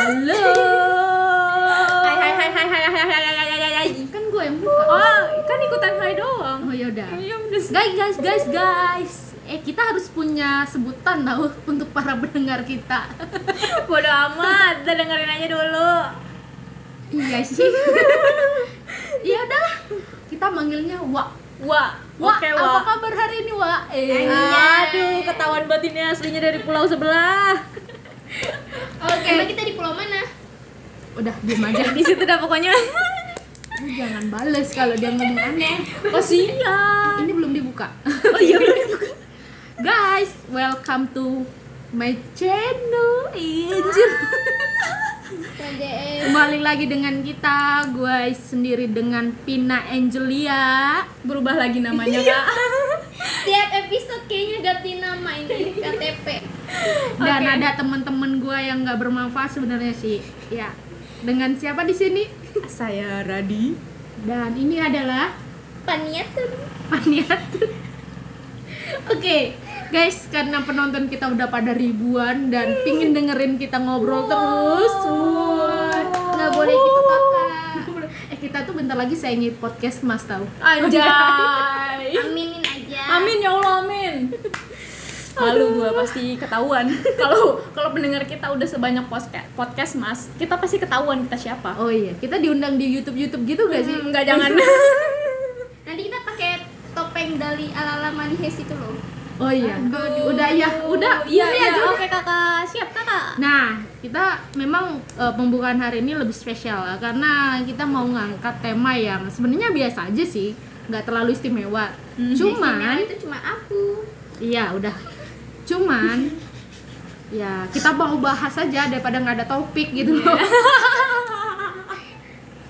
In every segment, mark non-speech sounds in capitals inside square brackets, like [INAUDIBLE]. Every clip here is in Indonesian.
Halo. Hai hai hai hai hai hai hai hai hai hai. Kan gue yang buka. Oh, kan ikutan hai doang. Oh yaudah. Ya udah. Guys, guys, guys, guys. Eh kita harus punya sebutan tau untuk para pendengar kita. [LAUGHS] Bodo amat, udah dengerin aja dulu. iya sih. Iya [LAUGHS] udah. Kita manggilnya Wak. Wah, Wak, oke apa kabar hari ini, Wak? Eh. Aduh, ketahuan ini aslinya dari pulau sebelah. Oke. Kita di pulau mana? Udah diam aja. [LAUGHS] Di situ dah pokoknya. Lu jangan bales kalau dia ngomong aneh. Kasihan. Ini belum dibuka. [LAUGHS] Oh iya bener. Guys, welcome to my channel. Anjir. KDM Kembali lagi dengan kita, gue sendiri dengan Pina Angelia. Berubah lagi namanya, Kak. Tiap episode kayaknya ganti nama ini KTP [LAUGHS] Dan Oke. ada teman-teman gue yang nggak bermanfaat sebenarnya sih. Ya, dengan siapa di sini? [LAUGHS] Saya Radi. Dan ini adalah Paniatun Paniat. [LAUGHS] Oke, guys, karena penonton kita udah pada ribuan dan pingin dengerin kita ngobrol terus. Wah. Nggak boleh gitu kakak Eh kita tuh bentar lagi saya ingin podcast mas tahu. Anjay. Aminin aja Amin ya Allah, amin. Lalu gua pasti ketahuan. [LAUGHS] Kalau kalau pendengar kita udah sebanyak podcast podcast Mas, kita pasti ketahuan kita siapa. Oh iya, kita diundang di YouTube YouTube gitu gak sih? Hmm, Enggak jangan. [LAUGHS] Nanti kita pakai topeng dari ala-ala Manihes itu loh Oh iya, udah ya, udah. Iya, iya. udah. Oke, Kakak. Siap, Kakak. Nah, kita memang eh, pembukaan hari ini lebih spesial karena kita mau ngangkat tema yang sebenarnya biasa aja sih, nggak terlalu istimewa. Hmm. Cuman, Istimewa itu cuma aku iya udah. Cuman, ya kita mau bahas aja daripada nggak ada topik gitu loh. [LAUGHS]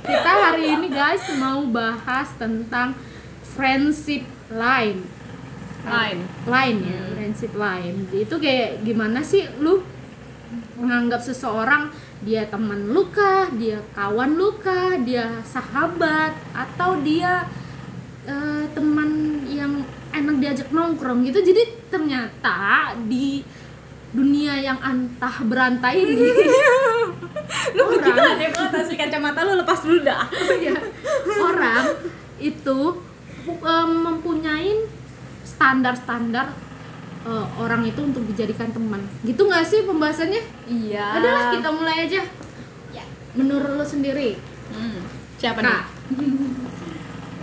kita hari ini guys mau bahas tentang friendship line. Line. Line ya, friendship line. Itu kayak gimana sih lu menganggap seseorang dia teman lu kah, dia kawan lu kah, dia sahabat atau dia eh, teman yang enak diajak nongkrong gitu. Jadi ternyata di dunia yang antah berantai ini [LAUGHS] Lu begitu banget asli kacamata lu lepas dulu dah. [LAUGHS] ya, orang itu eh, mempunyai standar-standar eh, orang itu untuk dijadikan teman gitu nggak sih pembahasannya Iya. adalah kita mulai aja Ya menurut lo sendiri Hmm. Siapa kak nih? [LAUGHS]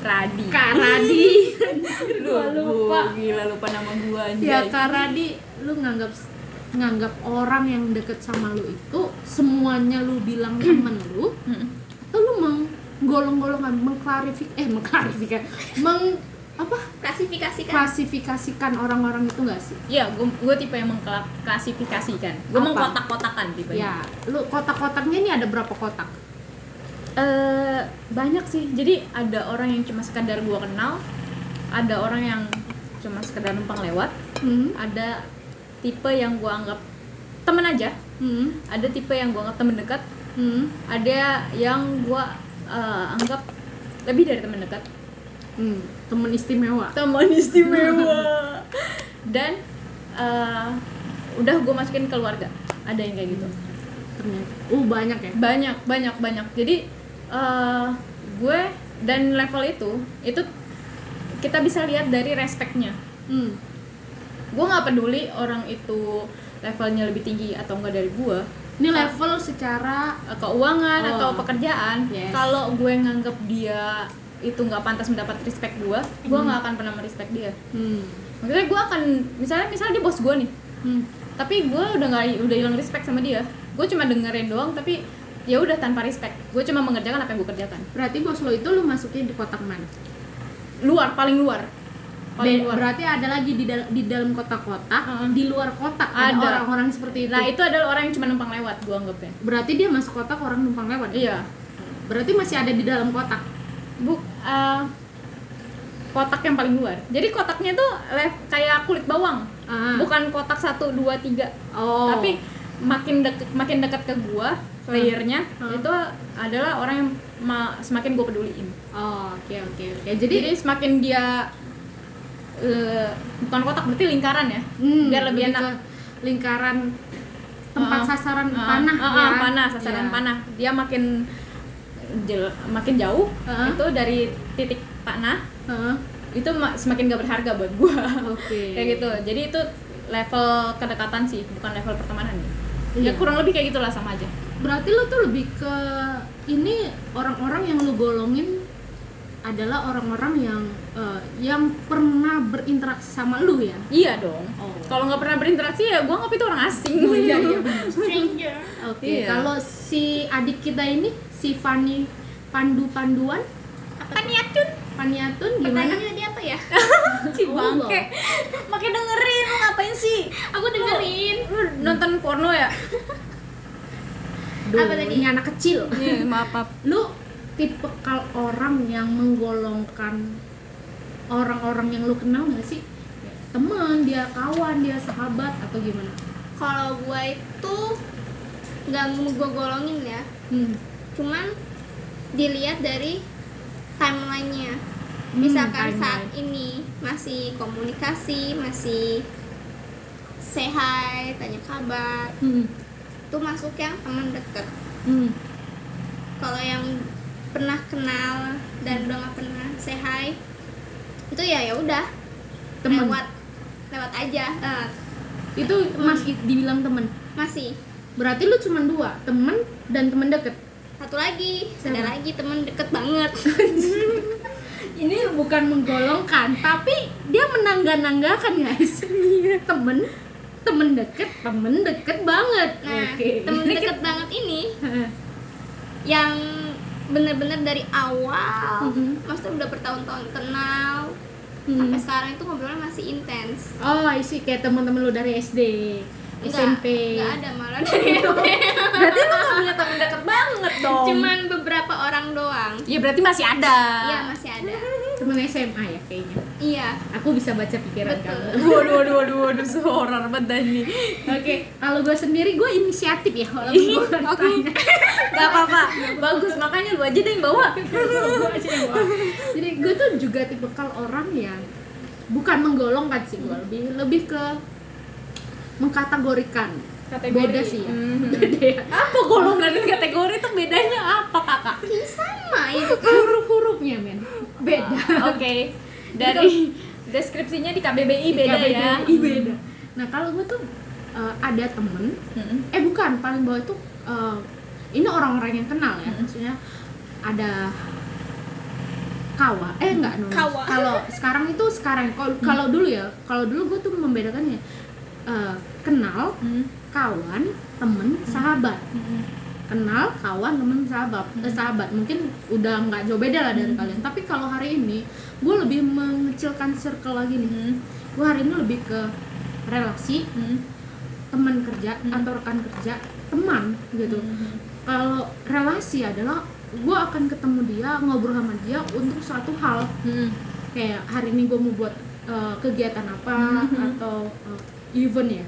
Radi. kak Radi [LAUGHS] Gua lupa. Gila lupa nama gua anjay. ya kak Radi lu nganggap nganggap orang yang deket sama lu itu semuanya lu bilang [CLEARS THROAT] temen lu Hmm. atau lu menggolong-golongan mengklarifikasi eh mengklarifikasi meng apa Klasifikasikan klasifikasikan orang-orang itu enggak sih Iya, gua, gua tipe yang mengklasifikasikan. Gua Apa? mengkotak-kotakan tipe. ya lu kotak-kotaknya ini ada berapa kotak Eh, banyak sih. Jadi ada orang yang cuma sekadar gua kenal, ada orang yang cuma sekedar numpang lewat, hmm. ada tipe yang gua anggap temen aja, Hmm. ada tipe yang gua anggap temen dekat, Hmm. ada yang gua eh, anggap lebih dari temen dekat, Hmm. temen istimewa teman istimewa. [LAUGHS] Dan eh, udah gua masukin keluarga. Ada yang kayak gitu. ternyata uh banyak ya banyak banyak banyak jadi eh, gue dan level itu itu kita bisa lihat dari respeknya hmm. gue nggak peduli orang itu levelnya lebih tinggi atau enggak dari gue ini level secara eh, keuangan Oh. atau pekerjaan Yes. kalau gue nganggap dia itu nggak pantas mendapat respect gue gue nggak akan pernah merespect dia hmm. maksudnya gue akan misalnya misalnya dia bos gue nih Hmm. tapi gue udah nggak udah hilang respect sama dia gue cuma dengerin doang tapi ya udah tanpa respect. Gue cuma mengerjakan apa yang gue kerjakan. Berarti bos lo itu lu masukin di kotak mana? Luar paling luar. Paling Be- luar. berarti ada lagi di, dal- di dalam kotak-kotak Heeh. di luar kotak ada orang-orang seperti itu. Nah itu adalah orang yang cuma numpang lewat gue anggapnya berarti dia masuk kotak orang numpang lewat? Iya. Berarti masih ada di dalam kotak? Bu eh, kotak yang paling luar. Jadi kotaknya tuh kayak kulit bawang. Ah. bukan kotak satu dua tiga. Oh. Tapi makin deket makin dekat ke gua layernya Hmm. itu adalah orang yang ma- semakin gue peduliin. Oh oke oke oke. Jadi, jadi semakin dia eh, bukan kotak berarti lingkaran ya? Hmm, biar lebih enak. ke lingkaran tempat Ah, sasaran ah, panah ah, ya. ah, panah sasaran Iya. panah. Dia makin jel- makin jauh Ah. itu dari titik panah Heeh. itu ma- semakin gak berharga buat gua. Oke. [LAUGHS] Kayak gitu. Jadi itu level kedekatan sih bukan level pertemanan. Iya. ya kurang lebih kayak gitulah sama aja berarti lu tuh lebih ke ini orang-orang yang lu golongin adalah orang-orang yang eh, yang pernah berinteraksi sama lu ya? Iya dong. Oh. kalau nggak pernah berinteraksi ya gua nganggap itu orang asing. Oh, iya iya [LAUGHS] stranger. Oke, Iya. kalau si adik kita ini si Fani Pandu Panduan? Apa nih Atun Paniatun gimana? pertanyaannya tadi apa ya? [LAUGHS] Si Oh, bangke. makin dengerin lu ngapain sih? Aku dengerin. Lu nonton porno ya [LAUGHS] Duh, Apa tadi? ini anak kecil. Iya, maaf maaf [LAUGHS] Lu tipe kal orang yang menggolongkan orang-orang yang lu kenal nggak sih? Teman, dia kawan, dia sahabat atau gimana? kalau gua itu nggak mau gua golongin ya Hmm. cuman dilihat dari timelinenya Hmm, misalkan timeline. saat ini masih komunikasi masih hi tanya kabar Hmm. Itu masuk yang teman deket Hmm. kalau yang pernah kenal dan udah nggak pernah say hi itu ya ya udah Temen. lewat lewat aja Eh, Itu masih dibilang temen. masih Berarti lu cuma dua, temen dan temen deket. satu lagi ada lagi temen deket banget [LAUGHS] Ini bukan menggolongkan, tapi dia menangga-nanggakan guys. temen, temen deket, temen deket banget. nah Oke. temen [LAUGHS] deket banget ini yang bener-bener dari awal Mhm. maksudnya udah bertahun-tahun kenal Hmm. sampai sekarang itu ngobrolnya masih intens Oh, isi kayak teman-teman lu dari SD, Enggak, SMP. enggak ada malah dari SD [LAUGHS] berarti lu gak punya temen deket banget dong cuman beberapa orang doang Iya berarti masih ada. iya masih ada [LAUGHS] Temen SMA ya kayaknya. iya Aku bisa baca pikiran Betul. kamu. [LAUGHS] Waduh, waduh, waduh, waduh, suara banget nih. Oke, kalau gue sendiri gue inisiatif ya kalau gue aku [LAUGHS] gak apa-apa. Bagus, makanya lu aja deh yang bawa. [LAUGHS] Jadi gue tuh juga tipikal orang yang bukan menggolongkan sih gue lebih lebih ke mengkategorikan. Beda sih ya. Mhm. Beda ya. Apa golongan dan kategori itu bedanya apa kakak? Sama itu kan Huruf-hurufnya men beda. Oke, dari deskripsinya di KBBI beda KBBI ya. beda. Nah kalau gue tuh eh, ada temen, Mhm. eh bukan paling bawah itu eh, ini orang-orang yang kenal ya, Hmm. maksudnya ada kawa, eh enggak no. Kawa. Kalau [LAUGHS] sekarang itu sekarang, kalau kalau dulu ya, kalau dulu gue tuh membedakannya eh, kenal, Mhm. kawan, temen, sahabat. Mhm. Kenal kawan temen sahabat eh, sahabat mungkin udah nggak jauh beda lah dari Hmm. kalian tapi kalau hari ini gue lebih mengecilkan circle lagi nih Mhm. gue hari ini lebih ke relasi Mhm. teman kerja Hmm. atau rekan kerja teman gitu Mhm. kalau relasi adalah gue akan ketemu dia ngobrol sama dia untuk suatu hal Mhm. kayak hari ini gue mau buat eh, kegiatan apa Mhm. atau eh, event ya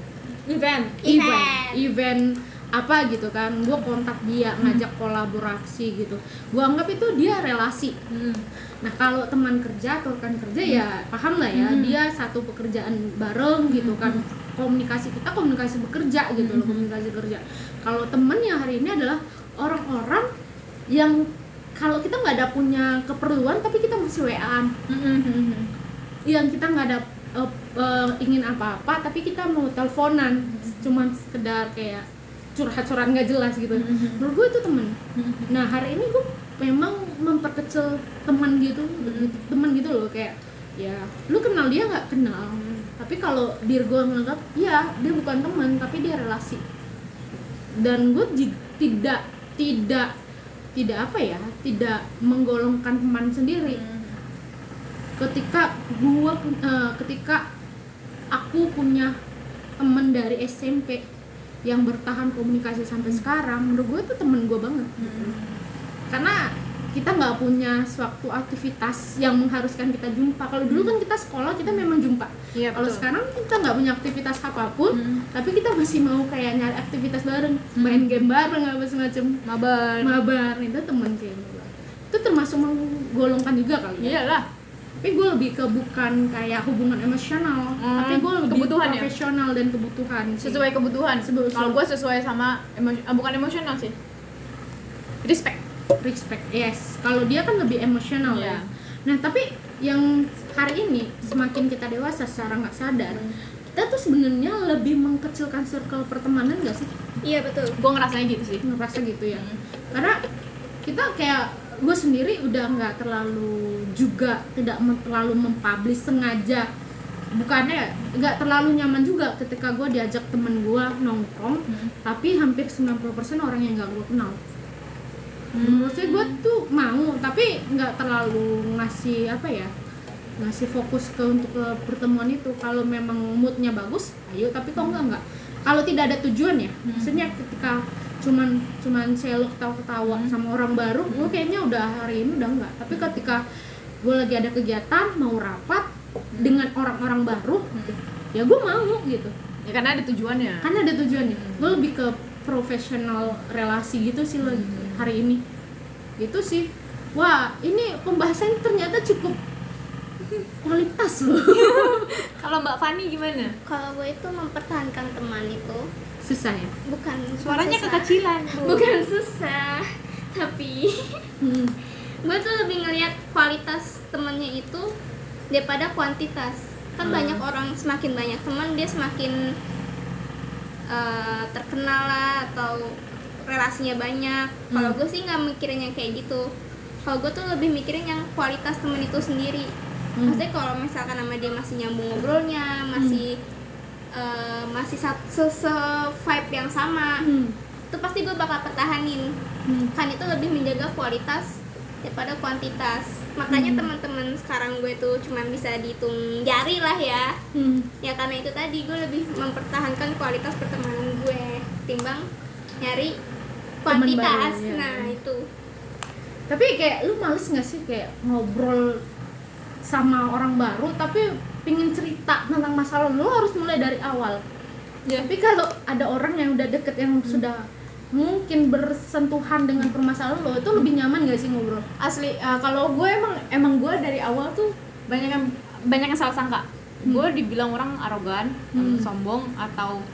Event. event event apa gitu kan gue kontak dia ngajak kolaborasi gitu. Gue anggap itu dia relasi. Mhm. nah kalau teman kerja atau rekan kerja ya paham lah ya Hmm. dia satu pekerjaan bareng gitu kan. Komunikasi kita komunikasi bekerja gitu loh Hmm. komunikasi kerja kalau temen yang hari ini adalah orang-orang yang kalau kita nggak ada punya keperluan tapi kita masih waan yang kita nggak ada eh, eh, ingin apa-apa tapi kita mau teleponan. Cuman sekedar kayak curhat-curhat nggak jelas gitu. Mhm. menurut gue itu temen. Mhm. nah hari ini gue memang memperkecil teman gitu teman gitu loh kayak ya lu kenal dia nggak? Kenal. Tapi kalau diri gue menganggap ya dia bukan teman tapi dia relasi. Dan gue tidak tidak tidak apa ya tidak menggolongkan teman sendiri. Ketika gua pu- eh, ketika aku punya temen dari SMP yang bertahan komunikasi sampai sekarang menurut gue itu temen gue banget. Karena kita nggak punya suatu aktivitas yang mengharuskan kita jumpa. Kalau dulu kan kita sekolah kita memang jumpa. Iya, kalau sekarang kita nggak punya aktivitas apa pun Hmm. tapi kita masih mau kayak nyari aktivitas bareng. Main game bareng apa semacam. Mabar. mabar. Itu temen kayak mabar. itu termasuk menggolongkan juga kali ya. Iyalah. Tapi gue lebih ke bukan kayak hubungan emosional Hmm, tapi gue lebih kebutuhan ya? profesional dan kebutuhan sih. sesuai kebutuhan? Kalau gue sesuai sama emo- eh, bukan emosional sih. Respect. Respect yes. Kalau dia kan lebih emosional Iya. ya nah tapi yang hari ini semakin kita dewasa secara nggak sadar kita tuh sebenarnya lebih mengkecilkan circle pertemanan gak sih? Iya betul. Gue ngerasanya gitu sih. Ngerasa gitu ya? Karena kita kayak gue sendiri udah nggak terlalu juga tidak terlalu mempublish sengaja. Bukannya nggak terlalu nyaman juga ketika gue diajak temen gue nongkrong Hmm. tapi hampir 90% orang yang nggak gue kenal. Menurut gue tuh mau tapi nggak terlalu ngasih apa ya ngasih fokus ke untuk ke pertemuan itu. Kalau memang moodnya bagus ayo tapi kok enggak enggak kalau tidak ada tujuan ya maksudnya ketika cuman cuman saya ketawa ketawa sama orang baru gue kayaknya udah hari ini udah enggak tapi ketika gue lagi ada kegiatan mau rapat dengan orang-orang baru ya gue mau gitu. Ya karena ada tujuannya. Kan ada tujuannya. Gue lebih ke profesional relasi gitu sih lo hari ini. Gitu sih. Wah ini pembahasan ternyata cukup kualitas loh. [LAUGHS] Kalau mbak Fani gimana? Kalau gue itu mempertahankan teman itu susah ya bukan suaranya susah. kekecilan Bu. bukan susah tapi hmm. gue tuh lebih ngelihat kualitas temennya itu daripada kuantitas kan Hmm. banyak orang semakin banyak teman dia semakin eh, terkenal lah atau relasinya banyak kalau Hmm. gue sih nggak mikirin yang kayak gitu kalau gue tuh lebih mikirin yang kualitas temen itu sendiri Hmm. maksudnya kalau misalkan sama dia masih nyambung ngobrolnya masih eh, masih sat- se, se- vibe yang sama Hmm. itu pasti gue bakal pertahanin Hmm. kan itu lebih menjaga kualitas daripada kuantitas makanya Hmm. teman-teman sekarang gue tuh cuma bisa dihitung jari lah ya Hmm. ya karena itu tadi gue lebih mempertahankan kualitas pertemanan gue timbang nyari kuantitas baru, ya. nah itu tapi kayak lu males nggak sih kayak ngobrol sama orang baru tapi pingin cerita tentang masa lalu lu harus mulai dari awal. Ya. Tapi kalau ada orang yang udah deket yang sudah mungkin bersentuhan dengan permasalahan lo itu lebih nyaman gak sih ngobrol? Asli eh, kalau gue emang emang gue dari awal tuh banyak yang banyak yang salah sangka. Gue dibilang orang arogan Hmm. sombong atau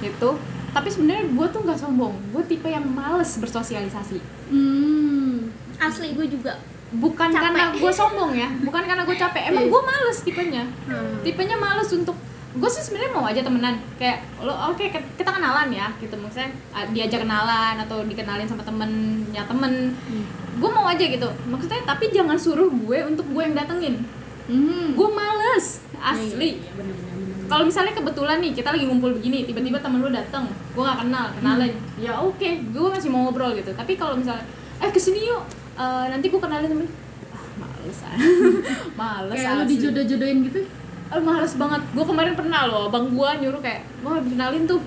itu tapi sebenarnya gue tuh nggak sombong. Gue tipe yang males bersosialisasi. Hmm. Asli gue juga bukan Capek. karena gue sombong ya bukan karena gue capek. Emang gue males tipenya. Hmm. tipenya males untuk gue sih sebenarnya mau aja temenan. Kayak lo oke ke- kita kenalan ya gitu. Maksudnya diajak kenalan atau dikenalin sama temennya temen. Hmm. gue mau aja gitu. Maksudnya tapi jangan suruh gue untuk gue yang datengin. Hmm. gue males asli. Bener. kalau misalnya kebetulan nih kita lagi ngumpul begini tiba-tiba temen lu dateng gue gak kenal kenalan ya oke gue masih mau ngobrol gitu. Tapi kalau misalnya eh ke sini yuk Eh, nanti gue kenalin temen. Ah males ah. [LAUGHS] Males kayak lu dijodoh-jodohin gitu? Ah, males banget. Gue kemarin pernah loh abang gue nyuruh kayak mau kenalin tuh.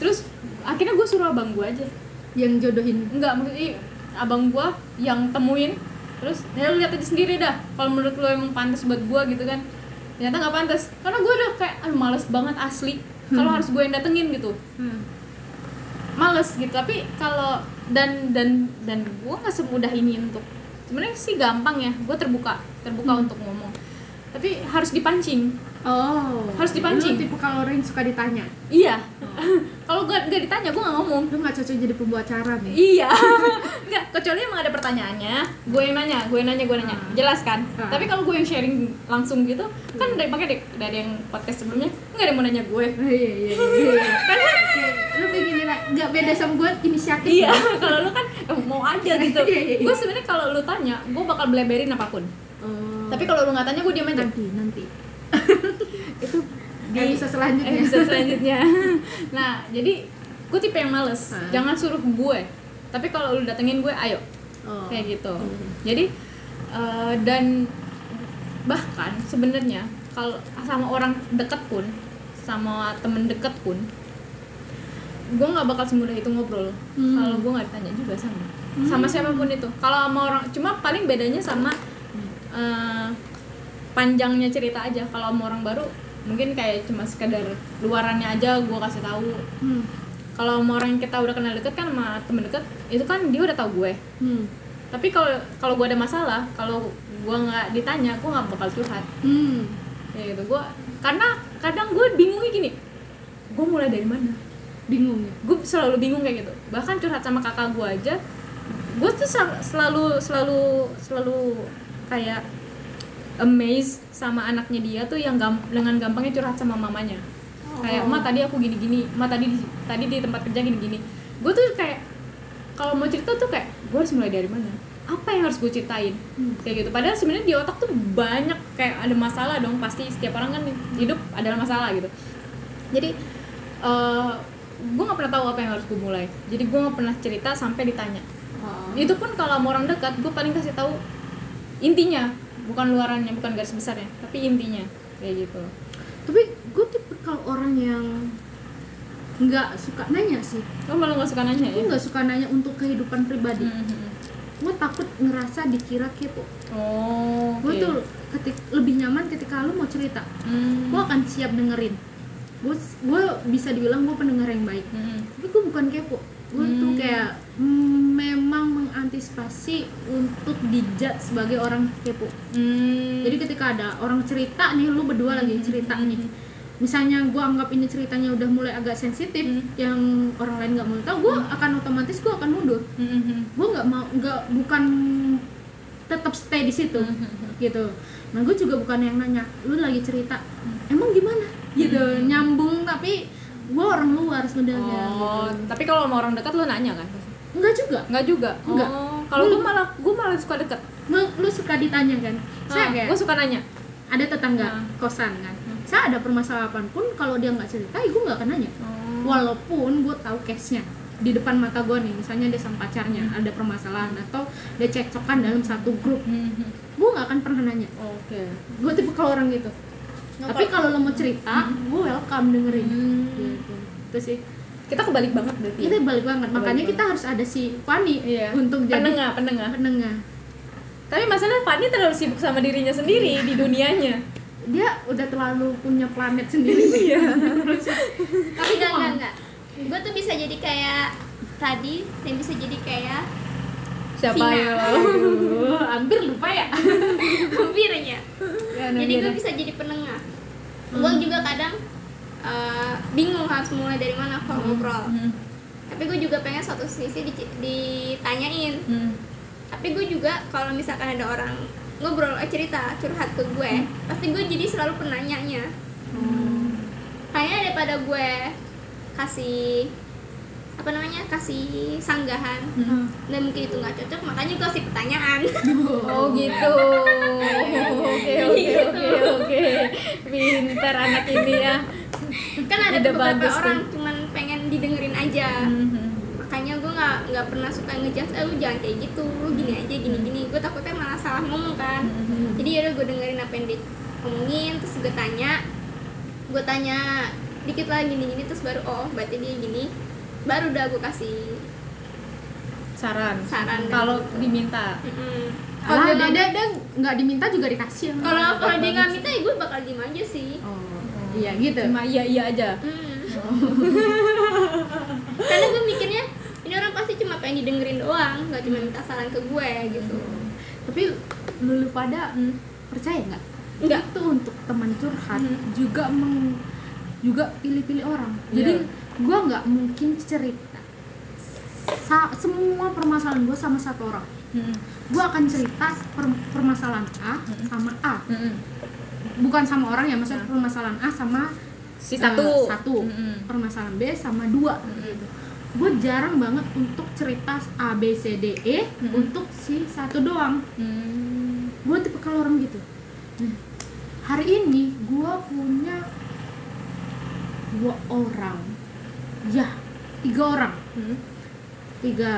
Terus akhirnya gue suruh abang gue aja. Yang jodohin? Enggak maksudnya abang gue yang temuin. Terus ya lu lihat aja sendiri dah kalau menurut lu emang pantas buat gue gitu kan. Ternyata nggak pantas. Karena gue udah kayak aduh males banget asli. Kalau harus gue yang datengin gitu. Hmm. Males gitu. Tapi kalau dan dan dan gue nggak semudah ini untuk sebenarnya sih gampang ya. Gue terbuka terbuka untuk ngomong. Tapi harus dipancing oh. Harus dipancing. lu tipe kalau orang yang suka ditanya? Iya. [LAUGHS] Kalau gak, gak ditanya gue nggak ngomong. Lu nggak cocok jadi pembuat nih iya. [LAUGHS] Nggak kecuali emang ada pertanyaannya gue yang nanya gue yang nanya gue nanya. Hmm. jelas kan? Hmm. tapi kalau gue yang sharing langsung gitu kan dari pakai dari, yang podcast sebelumnya nggak ada yang mau nanya gue Oh, iya iya iya, iya. [LAUGHS] lu kayak gini lah nggak beda sama gue inisiatif iya ya? kalau lu kan eh, mau aja gitu. Iya, iya, iya. gue sebenarnya kalau lu tanya gue bakal beleberin apa pun. Oh. tapi kalau lu nggak tanya gue diam aja. Nanti nanti itu di episode selanjutnya. episode [LAUGHS] selanjutnya. Nah jadi gue tipe yang males. Hmm. jangan suruh gue. Tapi kalau lu datengin gue ayo. Oh. kayak gitu. Hmm. jadi eh, dan bahkan sebenarnya kalau sama orang deket pun sama temen deket pun gue nggak bakal semudah itu ngobrol. Hmm. kalau gue nggak ditanya juga sama. Sama siapa pun itu. Kalau sama orang cuma paling bedanya sama eh, panjangnya cerita aja. Kalau sama orang baru mungkin kayak cuma sekedar luarannya aja gue kasih tahu. Hmm. kalau sama orang yang kita udah kenal deket kan sama temen deket itu kan dia udah tahu gue. Hmm. tapi kalau kalau gue ada masalah kalau gue nggak ditanya gue nggak bakal curhat. Hmm. Ya gitu gue karena kadang gue bingungnya gini gue mulai dari mana? Bingung ya? Gue selalu bingung kayak gitu. Bahkan curhat sama kakak gue aja gue tuh sel- selalu selalu selalu kayak amazed sama anaknya dia tuh yang gam- dengan gampangnya curhat sama mamanya. Kayak ma tadi aku gini gini ma tadi di, tadi di tempat kerja gini gini gue tuh kayak kalau mau cerita tuh kayak gue harus mulai dari mana? Apa yang harus gue ceritain? Kayak gitu. Padahal sebenarnya di otak tuh banyak kayak ada masalah dong pasti setiap orang kan hidup adalah masalah gitu. Jadi eh gue nggak pernah tahu apa yang harus gue mulai. Jadi gue nggak pernah cerita sampai ditanya. Oh. itu pun kalau sama orang dekat gue paling kasih tahu intinya bukan luarannya bukan garis besarnya tapi intinya kayak gitu. Tapi gue tipe kalau orang yang nggak suka nanya sih. Lo malah nggak suka nanya ya? gue nggak suka nanya untuk kehidupan pribadi. Mhm. gue takut ngerasa dikira kepo. Oh gue tuh ketik lebih nyaman ketika lu mau cerita. Hmm. gue akan siap dengerin. Gue gue bisa dibilang gue pendengar yang baik. Mhm. tapi gue bukan kepo gue tuh Hmm. kayak mm, memang mengantisipasi untuk dijat sebagai orang kepo Hmm. jadi ketika ada orang cerita nih lu berdua lagi cerita nih misalnya gue anggap ini ceritanya udah mulai agak sensitif Hmm. yang orang lain nggak mau tahu gue akan otomatis gue akan mundur Mhm. gue nggak mau nggak bukan tetap stay di situ Hmm. gitu nah gue juga bukan yang nanya lu lagi cerita emang gimana gitu nyambung tapi gue orang luar sebenarnya. Oh gitu. tapi kalau sama orang dekat lo nanya kan? Enggak juga. Nggak juga? Nggak. oh kalau gue malah gue malah suka deket. Lu, lu suka ditanya kan? Saya kayak gue suka nanya. Ada tetangga Ah. kosan kan? Saya ada permasalahan pun kalau dia nggak cerita ya gue nggak akan nanya. Walaupun gue tahu case nya di depan mata gue nih misalnya dia sama pacarnya ada permasalahan atau dia cekcokan dalam satu grup. Mhm. gue nggak akan pernah nanya. Oke. Gue tipe kalau orang gitu tapi kalau lo mau cerita gue welcome dengerin. Hmm. gitu. Itu sih. Kita kebalik banget berarti ya? itu balik banget. Makanya Kebalik kita harus ada si Fanny Iya. untuk jadi penengah penengah. penengah. Tapi masalah Fanny terlalu sibuk sama dirinya sendiri di dunianya. Dia udah terlalu punya planet sendiri. [LAUGHS] Iya. [LAUGHS] tapi enggak enggak enggak. Gue tuh bisa jadi kayak tadi dan bisa jadi kayak siapa Vina. ya? Aduh, [LAUGHS] hampir lupa ya. Hampirnya Ya, jadi Nadia gue bisa jadi penengah. Gue juga kadang eh, bingung harus mulai dari mana kalau ngobrol. Hmm. tapi gue juga pengen satu sisi di- ditanyain. Hmm. tapi gue juga kalau misalkan ada orang ngobrol eh, cerita curhat ke gue pasti gue jadi selalu penanyanya. Kayaknya daripada gue kasih apa namanya kasih sanggahan Hmm. dan mungkin itu nggak cocok makanya gue kasih pertanyaan Oh gitu. Oke oke oke oke. Pintar anak ini ya. kan ada Udah beberapa bagus tuh. orang cuman pengen didengerin aja Mhm. makanya gue nggak nggak pernah suka ngejudge eh lu jangan kayak gitu lu gini aja gini gini gue takutnya malah salah ngomong kan Mhm. jadi ya gue dengerin apa yang diomongin terus gue tanya gue tanya dikit lagi gini gini terus baru oh berarti dia gini baru udah gue kasih Saran. Saran. Kalau diminta. Mm-mm. kalau kalau dia, dia nggak diminta juga dikasih kalau kalau dia nggak minta ya gue bakal diem aja sih oh iya gitu Cuma iya iya aja. Mm. [LAUGHS] karena gue mikirnya ini orang pasti cuma pengen didengerin doang nggak cuma minta saran ke gue gitu tapi lulu pada Hmm. percaya nggak Nggak. itu untuk teman curhat Hmm. juga meng juga pilih-pilih orang jadi Gua nggak mungkin cerita sa- semua permasalahan gua sama satu orang Mhm. gua akan cerita per- permasalahan A sama A Mhm. bukan sama orang ya maksudnya permasalahan A sama Si satu. satu Mhm. permasalahan B sama dua gitu gue jarang banget untuk cerita A B C D E Mhm. untuk si satu doang Hmm. gue tipe kalau orang gitu Nah, hari ini gue punya dua orang ya tiga orang Hmm. tiga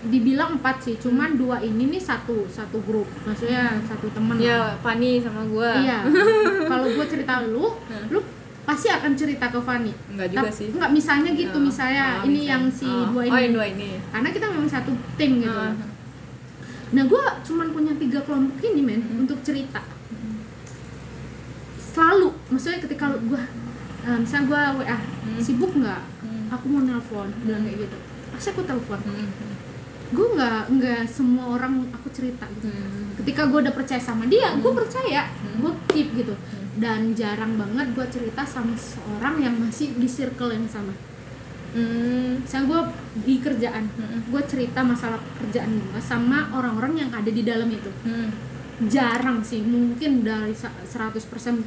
dibilang empat sih cuman dua ini nih satu satu grup maksudnya satu teman Ya, Fanny sama gua. iya [LAUGHS] kalau gue cerita lu Hmm. lu pasti akan cerita ke Fanny Enggak juga Tap- sih. enggak misalnya gitu Oh, misalnya oh, ini misalnya. yang si Oh. dua ini Oh, yang dua ini. karena kita memang satu tim gitu Ah. Nah, gue cuman punya tiga kelompok ini, men, Hmm. untuk cerita. Selalu, maksudnya ketika gue, misalnya gue WA, Hmm. sibuk nggak? Hmm. Aku mau nelpon, bilang kayak gitu. Pasti aku telepon. Hmm. gue nggak nggak semua orang aku cerita gitu Hmm. ketika gue udah percaya sama dia gue percaya gue keep gitu dan jarang banget gue cerita sama seorang yang masih di circle yang sama Hmm. saya gue di kerjaan Mm-mm. gue cerita masalah pekerjaan gue sama orang-orang yang ada di dalam itu Hmm. jarang sih mungkin dari sa- 100%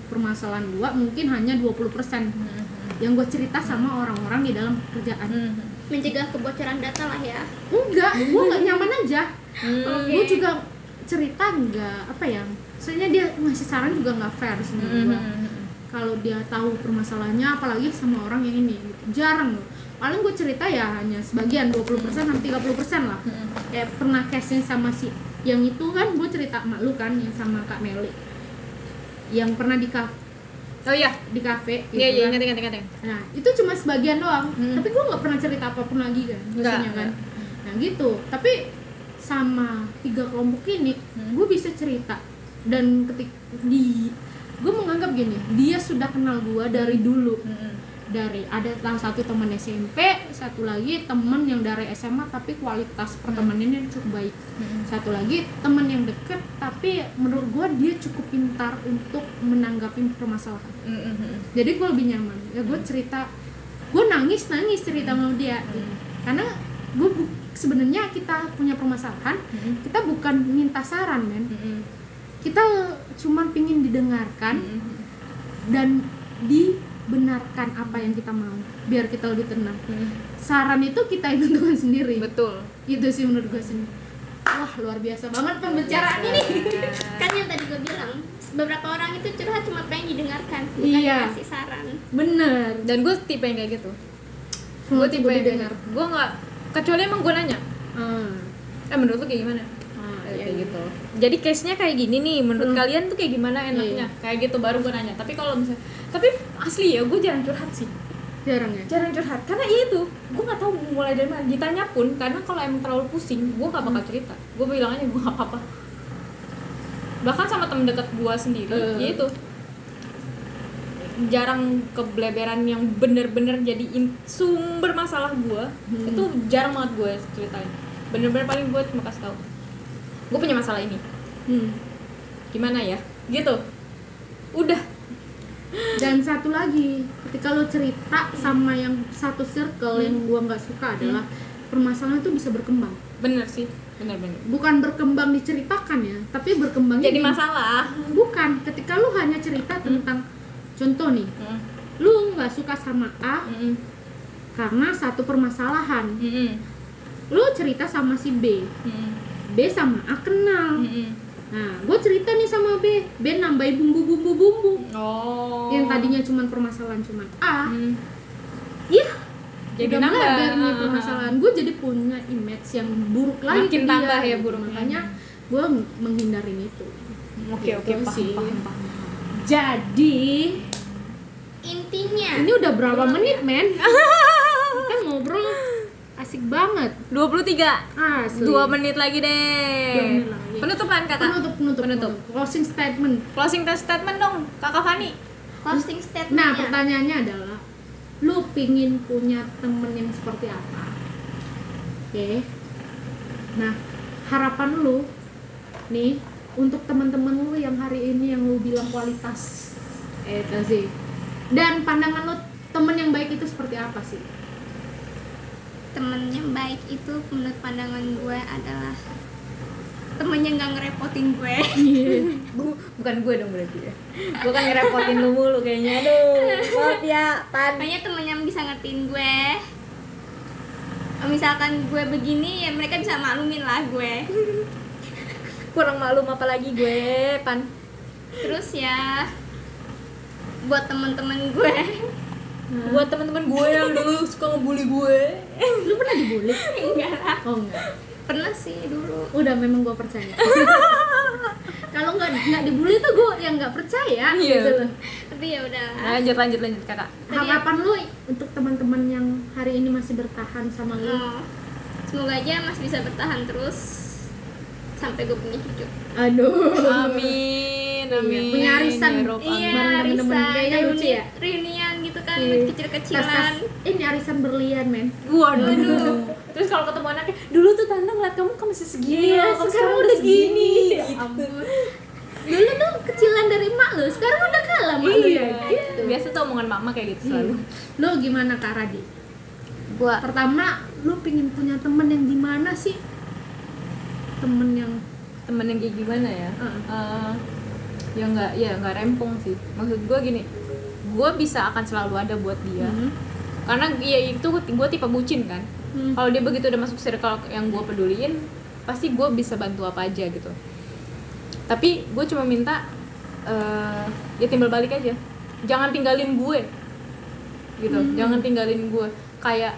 permasalahan gue mungkin hanya 20% Hmm. Yang gue cerita sama orang-orang di dalam pekerjaan Hmm. mencegah kebocoran data lah ya enggak gue nggak nyaman aja Hmm. Oke. gue juga cerita nggak apa ya soalnya dia ngasih saran juga nggak fair sih menurut gue Hmm. kalau dia tahu permasalahannya apalagi sama orang yang ini gitu. jarang loh paling gue cerita ya hanya sebagian 20% sampai 30% lah Hmm. kayak pernah case sama si yang itu kan gue cerita sama lu kan yang sama kak Meli yang pernah di Oh iya. di kafe gitu Iya iya kan. ingat ingat ingat. Nah, itu cuma sebagian doang. Hmm. Tapi gue nggak pernah cerita apa pun lagi kan, biasanya kan. Nah, gitu. Tapi sama tiga kelompok ini, Hmm. gue bisa cerita dan ketik di gue menganggap gini, dia sudah kenal gue dari dulu. Hmm. Dari ada salah satu teman SMP, satu lagi teman yang dari SMA tapi kualitas pertemanannya cukup baik. Hmm. Satu lagi teman yang deket tapi menurut gue dia cukup pintar untuk menanggapi permasalahan Hmm. Jadi gue lebih nyaman ya gue cerita gue nangis nangis cerita sama dia karena gue sebenarnya kita punya permasalahan Hmm. kita bukan minta saran men Hmm. kita cuma pingin didengarkan Hmm. dan dibenarkan apa yang kita mau biar kita lebih tenang Hmm. saran itu kita yang [LAUGHS] tentukan sendiri Betul. itu sih menurut gue sendiri wah luar biasa banget pembicaraan ini [LAUGHS] kan yang tadi gue bilang beberapa orang itu curhat cuma pengen didengarkan bukan Iya. dikasih saran bener Dan gue tipe yang kayak gitu. Gue tipe yang kayak didengar. gitu. Gue nggak kecuali emang gue nanya. Ah, Eh menurut lu kayak gimana? Ah, Eh, iya, kayak iya. Jadi case-nya kayak gini nih. Menurut Hmm. kalian tuh kayak gimana enaknya? Iya, Kayak gitu baru gue nanya. Tapi kalau misalnya, tapi asli ya gue jarang curhat sih. jarang ya Jarang curhat. Karena itu gue nggak tahu mulai dari mana. Ditanya pun karena kalau emang terlalu pusing, gue nggak bakal cerita. Gue bilang aja gue nggak apa-apa. Bahkan sama temen dekat gue sendiri, ya itu jarang kebeleberan yang bener-bener jadi sumber masalah gue Hmm. itu jarang banget gue ceritain bener-bener paling gue cuma kasih tahu gue punya masalah ini. Hmm. gimana ya? Gitu. Udah. Dan satu lagi ketika lo cerita sama yang satu circle yang gua nggak suka adalah permasalahan itu bisa berkembang. Bener sih. Bener-bener bukan berkembang diceritakan ya tapi berkembangnya jadi di- masalah. Bukan. Ketika lu hanya cerita tentang contoh nih Mm, lu nggak suka sama A mm, karena satu permasalahan. Mm, mm, lu cerita sama si B. Mm, B sama A kenal mm, mm. nah gue cerita nih sama B B nambahin bumbu-bumbu bumbu oh yang tadinya cuma permasalahan cuma A Mm. Iya, Jadi udah nambah. nih Ah, ah, permasalahan. Gue jadi punya image yang buruk lagi Makin tambah ya gitu. buruknya. Makanya gue menghindarin itu. oke oke Gitu paham, sih. paham paham Jadi intinya ini udah berapa menit, ya? men? [LAUGHS] Kita ngobrol asik banget. 23 Asli. dua menit lagi deh menit lagi. penutupan kata Penutup, penutup, Penutup. penutup. Closing statement. closing test statement dong kakak Fani closing statement Nah, pertanyaannya adalah lu pingin punya temen yang seperti apa? Oke. Nah, harapan lu nih untuk teman-teman lu yang hari ini yang lu bilang kualitas itu sih. Dan pandangan lu temen yang baik itu seperti apa sih? Temen yang baik itu menurut pandangan gue adalah temen yang nggak ngerepotin gue. Bu- bukan gue dong berarti ya. Gue kan ngerepotin lu mulu kayaknya. Aduh maaf ya pan Makanya temen yang bisa ngertiin gue. Misalkan gue begini ya mereka bisa maklumin lah gue. Kurang maklum apa lagi gue pan. Terus ya buat temen-temen gue buat teman-teman gue yang [LAUGHS] dulu suka ngebully gue Lu pernah dibully? enggak lah Oh enggak. pernah sih dulu Udah memang gue percaya. [LAUGHS] Kalau nggak nggak dibully tuh gue yang nggak percaya Iya. gitu loh. tapi ya udah lanjut lanjut lanjut kakak Harapan lu untuk teman-teman yang hari ini masih bertahan sama lu? Oh, semoga aja masih bisa bertahan terus sampai gue punya cucu Aduh. amin Iya, amin punya arisan. Ya iya arisan Kayaknya lucu ya? reunian gitu kan Iya. kecil-kecilan. Tas-tas. Ini arisan berlian men. waduh. Terus kalau ketemu anaknya dulu tuh tante ngeliat kamu kan masih segini Iya, loh, kamu sekarang udah gini. Ya Ya ampun. dulu tuh kecilan dari emak lu sekarang udah kalah emak lu iya. Ya gitu. Biasa tuh omongan mama kayak gitu selalu. Lo gimana kak Radi? Gua pertama lu pingin punya temen yang gimana sih? Temen yang temen yang kayak gimana ya? Heeh. Eh, ya nggak ya nggak rempong sih. Maksud gue gini gue bisa akan selalu ada buat dia. Hmm. karena ya itu gue tipe bucin kan. Hmm. kalau dia begitu udah masuk circle yang gue peduliin pasti gue bisa bantu apa aja gitu. Tapi gue cuma minta eh, ya timbal balik aja. Jangan tinggalin gue. Gitu. Jangan tinggalin gue kayak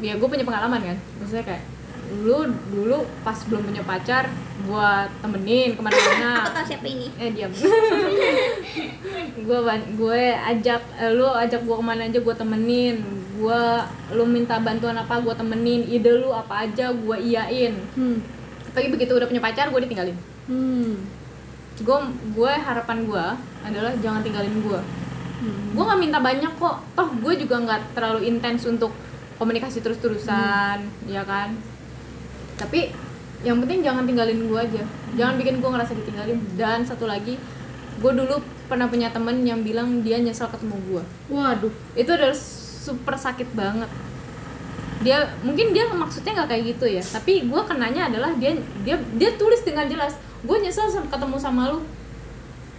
ya gue punya pengalaman kan. Maksudnya kayak dulu dulu pas belum punya pacar gue temenin ke mana-mana. [LAUGHS] Aku tahu siapa ini? Eh diam. [LAUGHS] Gue gue ajak eh, lu ajak gue ke mana aja gue temenin. Gue lu minta bantuan apa gue temenin. Ide lu apa aja gue iyain Hmm. tapi begitu udah punya pacar gue ditinggalin. Hmm. gue gue harapan gue adalah jangan tinggalin gue Hmm. gue nggak minta banyak kok. Toh gue juga nggak terlalu intens untuk komunikasi terus-terusan ya kan tapi yang penting jangan tinggalin gue aja. Jangan bikin gue ngerasa ditinggalin. Dan satu lagi gue dulu pernah punya temen yang bilang dia nyesel ketemu gue waduh. Itu adalah super sakit banget. Dia mungkin dia maksudnya nggak kayak gitu ya. Tapi gue kenanya adalah dia dia dia tulis dengan jelas gue nyesel ketemu sama lu.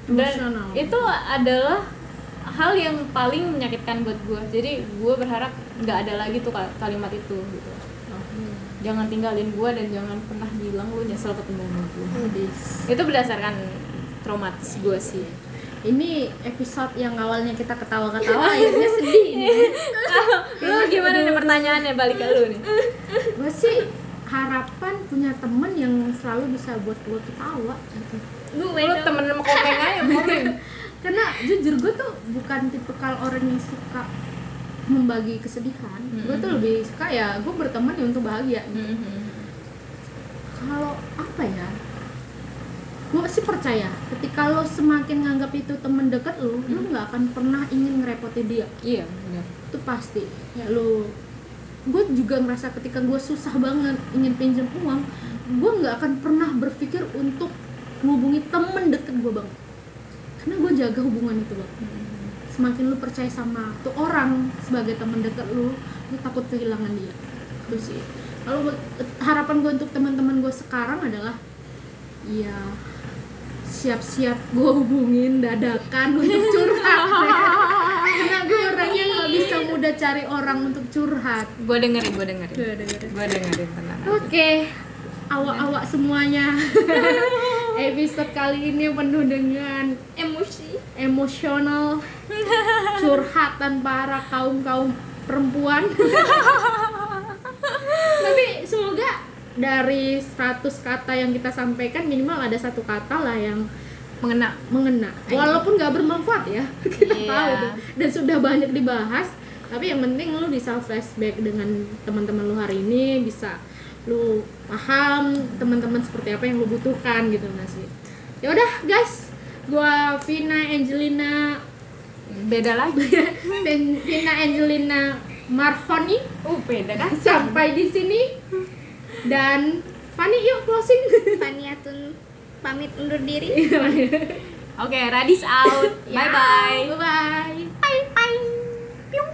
Dan Emosional. itu adalah hal yang paling menyakitkan buat gue jadi gue berharap nggak ada lagi tuh kal- kalimat itu gitu jangan tinggalin gue dan jangan pernah bilang lu nyesel ketemu sama gue Udis. itu berdasarkan traumatis gue sih. Ini episode yang awalnya kita ketawa-ketawa [LAUGHS] akhirnya sedih nih [LAUGHS] lu gimana nih pertanyaannya? Balik ke lu nih. Gue sih harapan punya temen yang selalu bisa buat gue ketawa gitu. gue lu temen sama komeng aja [LAUGHS] komeng karena jujur gue tuh bukan tipe orang yang suka membagi kesedihan gue tuh lebih suka ya gue berteman ya untuk bahagia kalau apa ya? Gue sih percaya ketika lo semakin nganggap itu temen deket lo lo nggak akan pernah ingin ngerepotin dia. Iya benar itu pasti. Ya lo gue juga ngerasa ketika gue susah banget ingin pinjam uang gue nggak akan pernah berpikir untuk menghubungi temen deket gue banget karena gue jaga hubungan itu bang semakin lu percaya sama tuh orang sebagai teman dekat lu lu takut kehilangan dia itu sih kalau gua- harapan gue untuk teman-teman gue sekarang adalah ya siap-siap gue hubungin dadakan untuk curhat [LAUGHS] karena gue orangnya nggak bisa mudah cari orang untuk curhat gue dengerin gue dengerin Gue dengerin. gue dengerin tenang. Oke, awak-awak semuanya. [LAUGHS] Episode kali ini penuh dengan emosi emosional [LAUGHS] curhatan para kaum-kaum perempuan. [LAUGHS] Tapi semoga dari 100 kata yang kita sampaikan minimal ada satu kata lah yang mengena mengena. Walaupun nggak bermanfaat ya, [LAUGHS] kita Iya. tahu tuh. Dan sudah banyak dibahas. Tapi yang penting lu bisa flashback dengan teman-teman lu hari ini, bisa lu paham teman-teman seperti apa yang lu butuhkan gitu nggak sih. Ya udah guys, gua Vina Angelina beda lagi. [LAUGHS] Vina Angelina Marhoni uh beda kan sampai di sini. Dan Fani yuk closing. [LAUGHS] Faniatun pamit undur diri. Oke radis out. [LAUGHS] Ya, bye bye Bye bye.